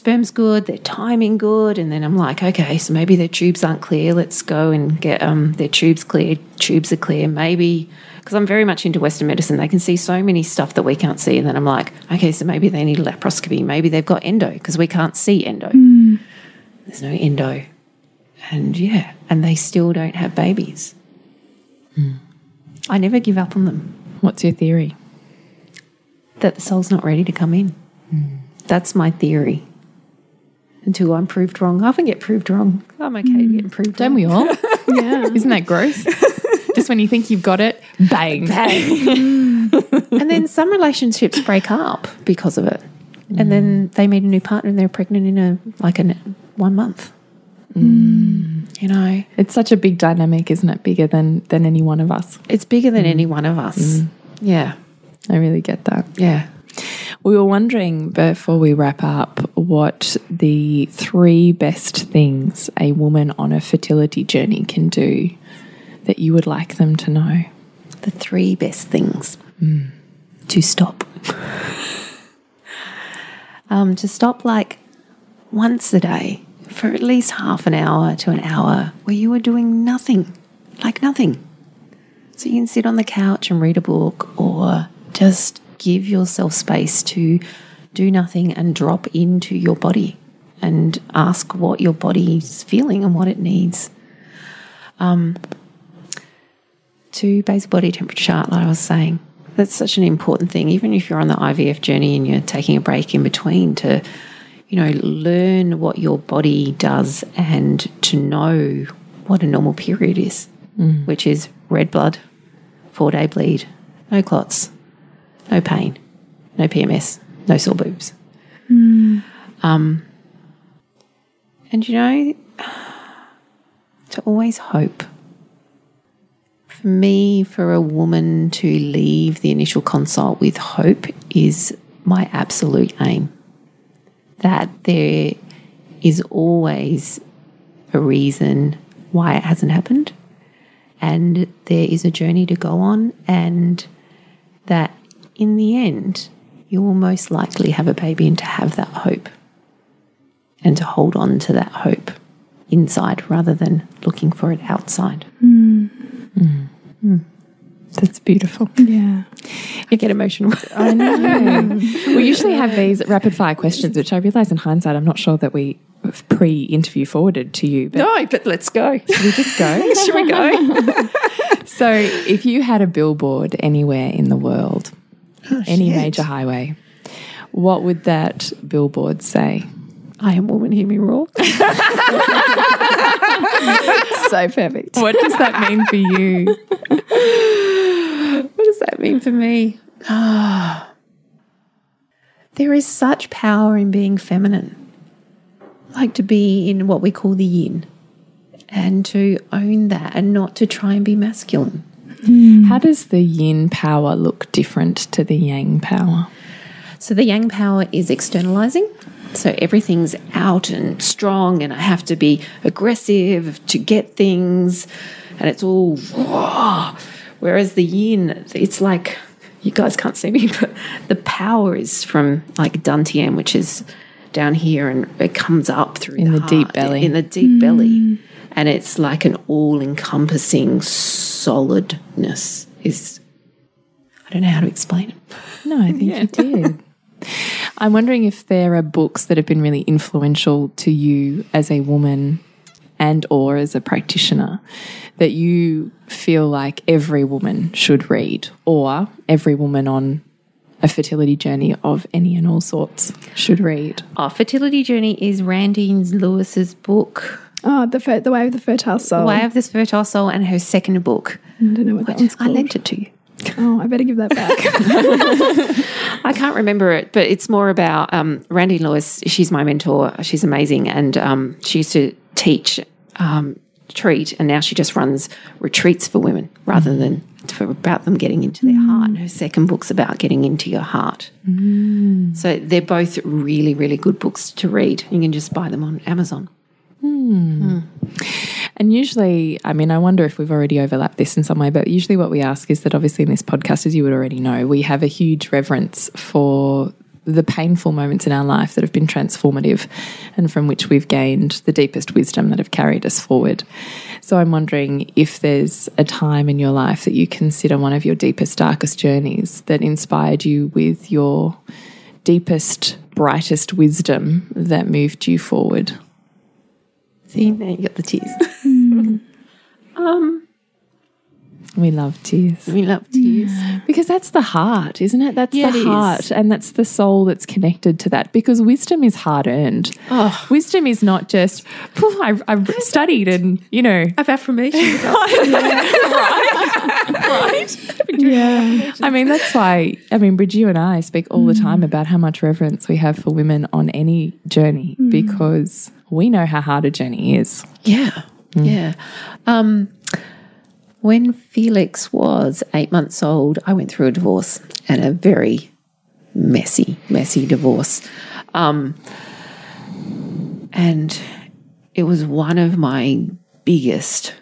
sperm's good, their timing good, and then I'm like, okay, so maybe their tubes aren't clear. Let's go and get um, their tubes cleared. Tubes are clear, maybe because I'm very much into Western medicine. They can see so many stuff that we can't see, and then I'm like, okay, so maybe they need a laparoscopy. Maybe they've got endo because we can't see endo. Hmm. There's no endo, and yeah, and they still don't have babies. Hmm. I never give up on them What's your theory? that the soul's not ready to come in. Hmm. That's my theory. Until I'm proved wrong. I often get proved wrong. I'm okay getting mm. proved Don't wrong. we all? Yeah. Isn't that gross? Just when you think you've got it, bang. Bang. Mm. and then some relationships break up because of it. And mm. then they meet a new partner and they're pregnant in a like a one month. You know, It's such a big dynamic, isn't it? Bigger than than any one of us. it's bigger than any one of us. Yeah, I really get that. yeah. We were wondering before we wrap up what the three best things a woman on a fertility journey can do that you would like them to know. The three best things to stop. um, to stop like once a day for at least half an hour to an hour where you are doing nothing, like nothing. So you can sit on the couch and read a book or just give yourself space to do nothing and drop into your body and ask what your body's feeling and what it needs. Um, to basal body temperature chart, like I was saying, that's such an important thing. Even if you're on the IVF journey and you're taking a break in between, to you know learn what your body does and to know what a normal period is, which is red blood, four day bleed, no clots, no pain, no PMS, no sore boobs. Um, and you know, to always hope. For me, for a woman to leave the initial consult with hope is my absolute aim. That there is always a reason why it hasn't happened, and there is a journey to go on, and that in the end, you will most likely have a baby and to have that hope and to hold on to that hope inside rather than looking for it outside. Mm. Mm. That's beautiful. Yeah. I get emotional. I know. we usually have these rapid fire questions, which I realise in hindsight, I'm not sure that we pre interview forwarded to you. But no, but let's go. should we just go? Should we go? so, if you had a billboard anywhere in the world, Oh, any major highway, what would that billboard say? I am woman, hear me roar. So perfect. What does that mean for you? What does that mean for me? There is such power in being feminine. Like to be in what we call the yin and to own that and not to try and be masculine. Hmm. How does the yin power look different to the yang power? So the yang power is externalizing. So everything's out and strong, and I have to be aggressive to get things, and it's all raw. Whereas the yin, it's like you guys can't see me, but the power is from like dantian, which is down here, and it comes up through In the deep heart, belly. in the deep belly, hmm. And it's like an all encompassing solidness is I don't know how to explain it. No, I think you did. I'm wondering if there are books that have been really influential to you as a woman and or as a practitioner that you feel like every woman should read or every woman on a fertility journey of any and all sorts should read. Our fertility journey is Randy Lewis's book, Oh, the the way of the fertile soul. The Way of this Fertile Soul, and her second book. I don't know what that one's I lent it to you. Oh, I better give that back. I can't remember it, but it's more about um, Randy Lewis. She's my mentor. She's amazing, and um, she used to teach um, treat, and now she just runs retreats for women rather than for about them getting into their heart. And her second book's about getting into your heart. So they're both really, really good books to read. You can just buy them on Amazon. Hmm. Hmm. And usually, I mean, I wonder if we've already overlapped this in some way, but usually what we ask is that obviously in this podcast, as you would already know, we have a huge reverence for the painful moments in our life that have been transformative and from which we've gained the deepest wisdom that have carried us forward. So I'm wondering if there's a time in your life that you consider one of your deepest, darkest journeys that inspired you with your deepest, brightest wisdom that moved you forward. See, now you got the tears. Hmm. Um, we love tears. we love tears. Because that's the heart, isn't it? That's Yeah, the is. heart, and that's the soul that's connected to that. Because wisdom is hard earned. Oh. Wisdom is not just I've, I've studied and you know. I've Of affirmation. yeah. I mean, that's why. I mean, Bridge, you and I speak all the Mm. time about how much reverence we have for women on any journey Mm. because we know how hard a journey is. Yeah, yeah. Um, when Felix was eight months old, I went through a divorce and a very messy, messy divorce. Um, and it was one of my biggest,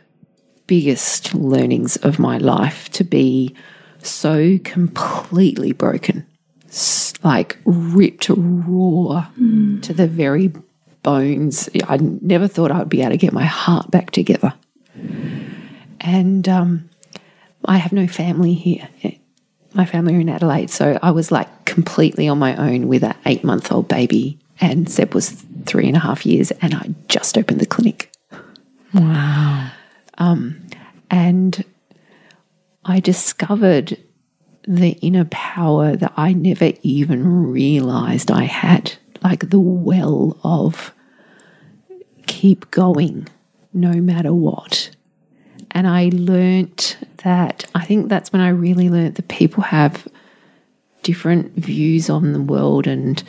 biggest learnings of my life to be so completely broken, like ripped raw to the very bones. I never thought I would be able to get my heart back together. And um, I have no family here. My family are in Adelaide. So I was like completely on my own with an eight month old baby. And Seb was three and a half years. And I just opened the clinic. Wow. Um, and I discovered the inner power that I never even realized I had like the well of keep going no matter what. And I learnt that I think that's when I really learnt that people have different views on the world and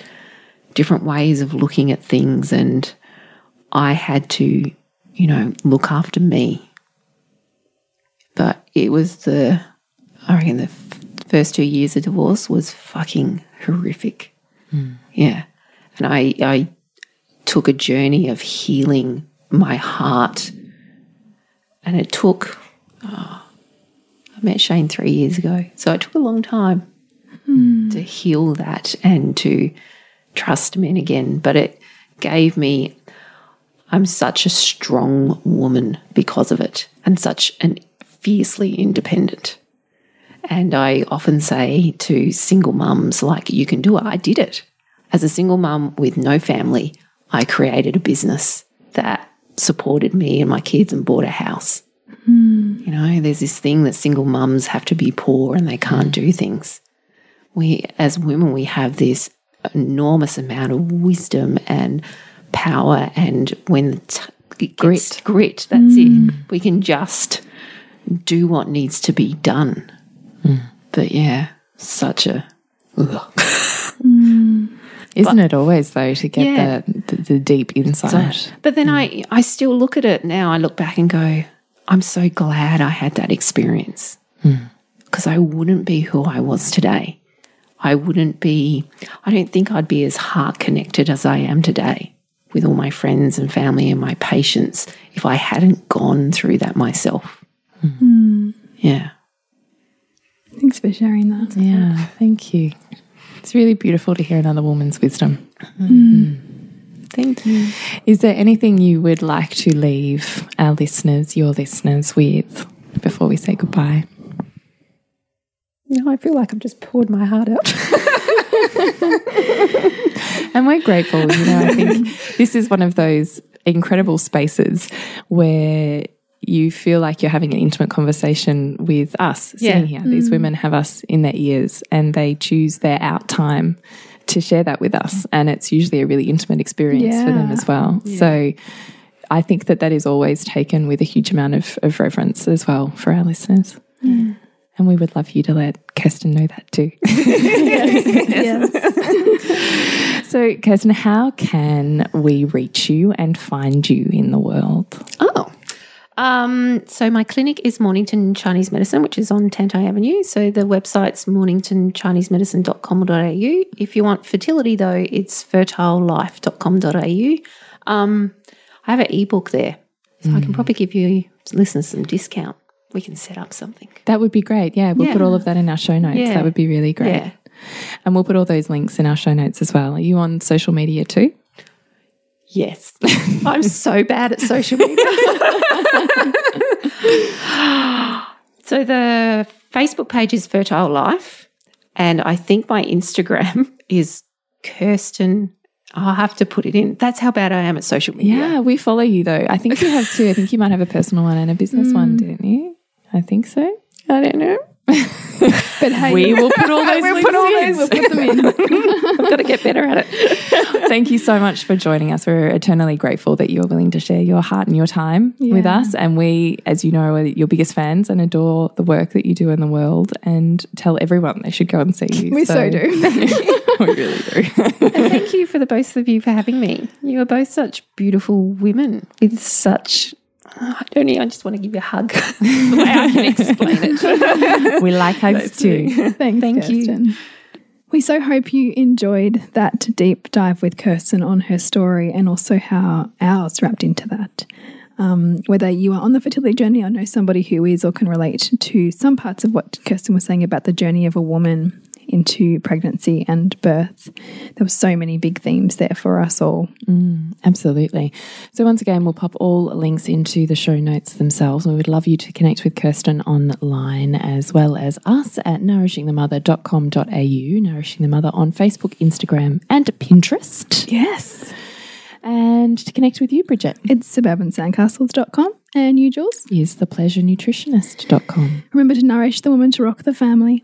different ways of looking at things. And I had to, you know, look after me but it was the I reckon the f- first two years of divorce was fucking horrific. Hmm. Yeah, and I I took a journey of healing my heart, and it took. Oh, I met Shane three years ago, so it took a long time hmm. to heal that and to trust men again. But it gave me I'm such a strong woman because of it and such an fiercely independent. And I often say to single mums, like, you can do it. I did it. As a single mum with no family, I created a business that supported me and my kids and bought a house. Hmm. You know, there's this thing that single mums have to be poor and they can't do things. We, as women, we have this enormous amount of wisdom and power. And when the t- it gets- grit, that's it. Hmm. We can just do what needs to be done. Hmm. But yeah, such a. ugh. Hmm. Isn't it always though to get Yeah. the, the the deep insight? But then I, hmm. I still look at it now. I look back and go, I'm so glad I had that experience because I wouldn't be who I was today. I wouldn't be, I don't think I'd be as heart connected as I am today with all my friends and family and my patients if I hadn't gone through that myself. Yeah. Thanks for sharing that. Yeah, thank you. It's really beautiful to hear another woman's wisdom. Mm. Thank you. Is there anything you would like to leave our listeners, your listeners, with before we say goodbye? No, I feel like I've just poured my heart out. And we're grateful. You know, I think this is one of those incredible spaces where you feel like you're having an intimate conversation with us sitting Yeah. here. These mm. women have us in their ears and they choose their out time to share that with us. And it's usually a really intimate experience for them as well. So I think that that is always taken with a huge amount of, of reverence as well for our listeners. And we would love you to let Kirsten know that too. yes. So, Kirsten, how can we reach you and find you in the world? Oh. Um, so my clinic is Mornington Chinese Medicine, which is on Tanti Avenue. So the website's morningtonchinesemedicine.com.au. If you want fertility though, it's fertilelife.com.au. Um, I have an ebook there. So I can probably give you listeners some discount. We can set up something. That would be great. Yeah, we'll put all of that in our show notes. Yeah. That would be really great. Yeah. And we'll put all those links in our show notes as well. Are you on social media too? Yes. I'm so bad at social media. so the Facebook page is Fertile Life. And I think my Instagram is Kirsten. I'll have to put it in. That's how bad I am at social media. Yeah, we follow you though. I think you have two. I think you might have a personal one and a business one, mm. didn't you? I think so. I don't know. But hey, We will put all those We'll put all in. we'll put them in. I've got to get better at it. Thank you so much for joining us. We're eternally grateful that you're willing to share your heart and your time with us. And we, as you know, are your biggest fans and adore the work that you do in the world and tell everyone they should go and see you. We so do. we really do. And thank you for the both of you for having me. You are both such beautiful women with such. I don't know. I just want to give you a hug. That's the way I can explain it. we like hugs too. Thanks, Thank you. We so hope you enjoyed that deep dive with Kirsten on her story and also how ours wrapped into that. Um, whether you are on the fertility journey or know somebody who is or can relate to some parts of what Kirsten was saying about the journey of a woman into pregnancy and birth, there were so many big themes there for us all. Mm, absolutely. So, once again, we'll pop all links into the show notes themselves. We would love you to connect with Kirsten online as well as us at nourishingthemother.com.au, Nourishing the Mother on Facebook, Instagram, and Pinterest. Yes. And to connect with you, Bridget, It's suburbansandcastles.com. And you, Jules? is thepleasurenutritionist.com. Remember to nourish the woman to rock the family.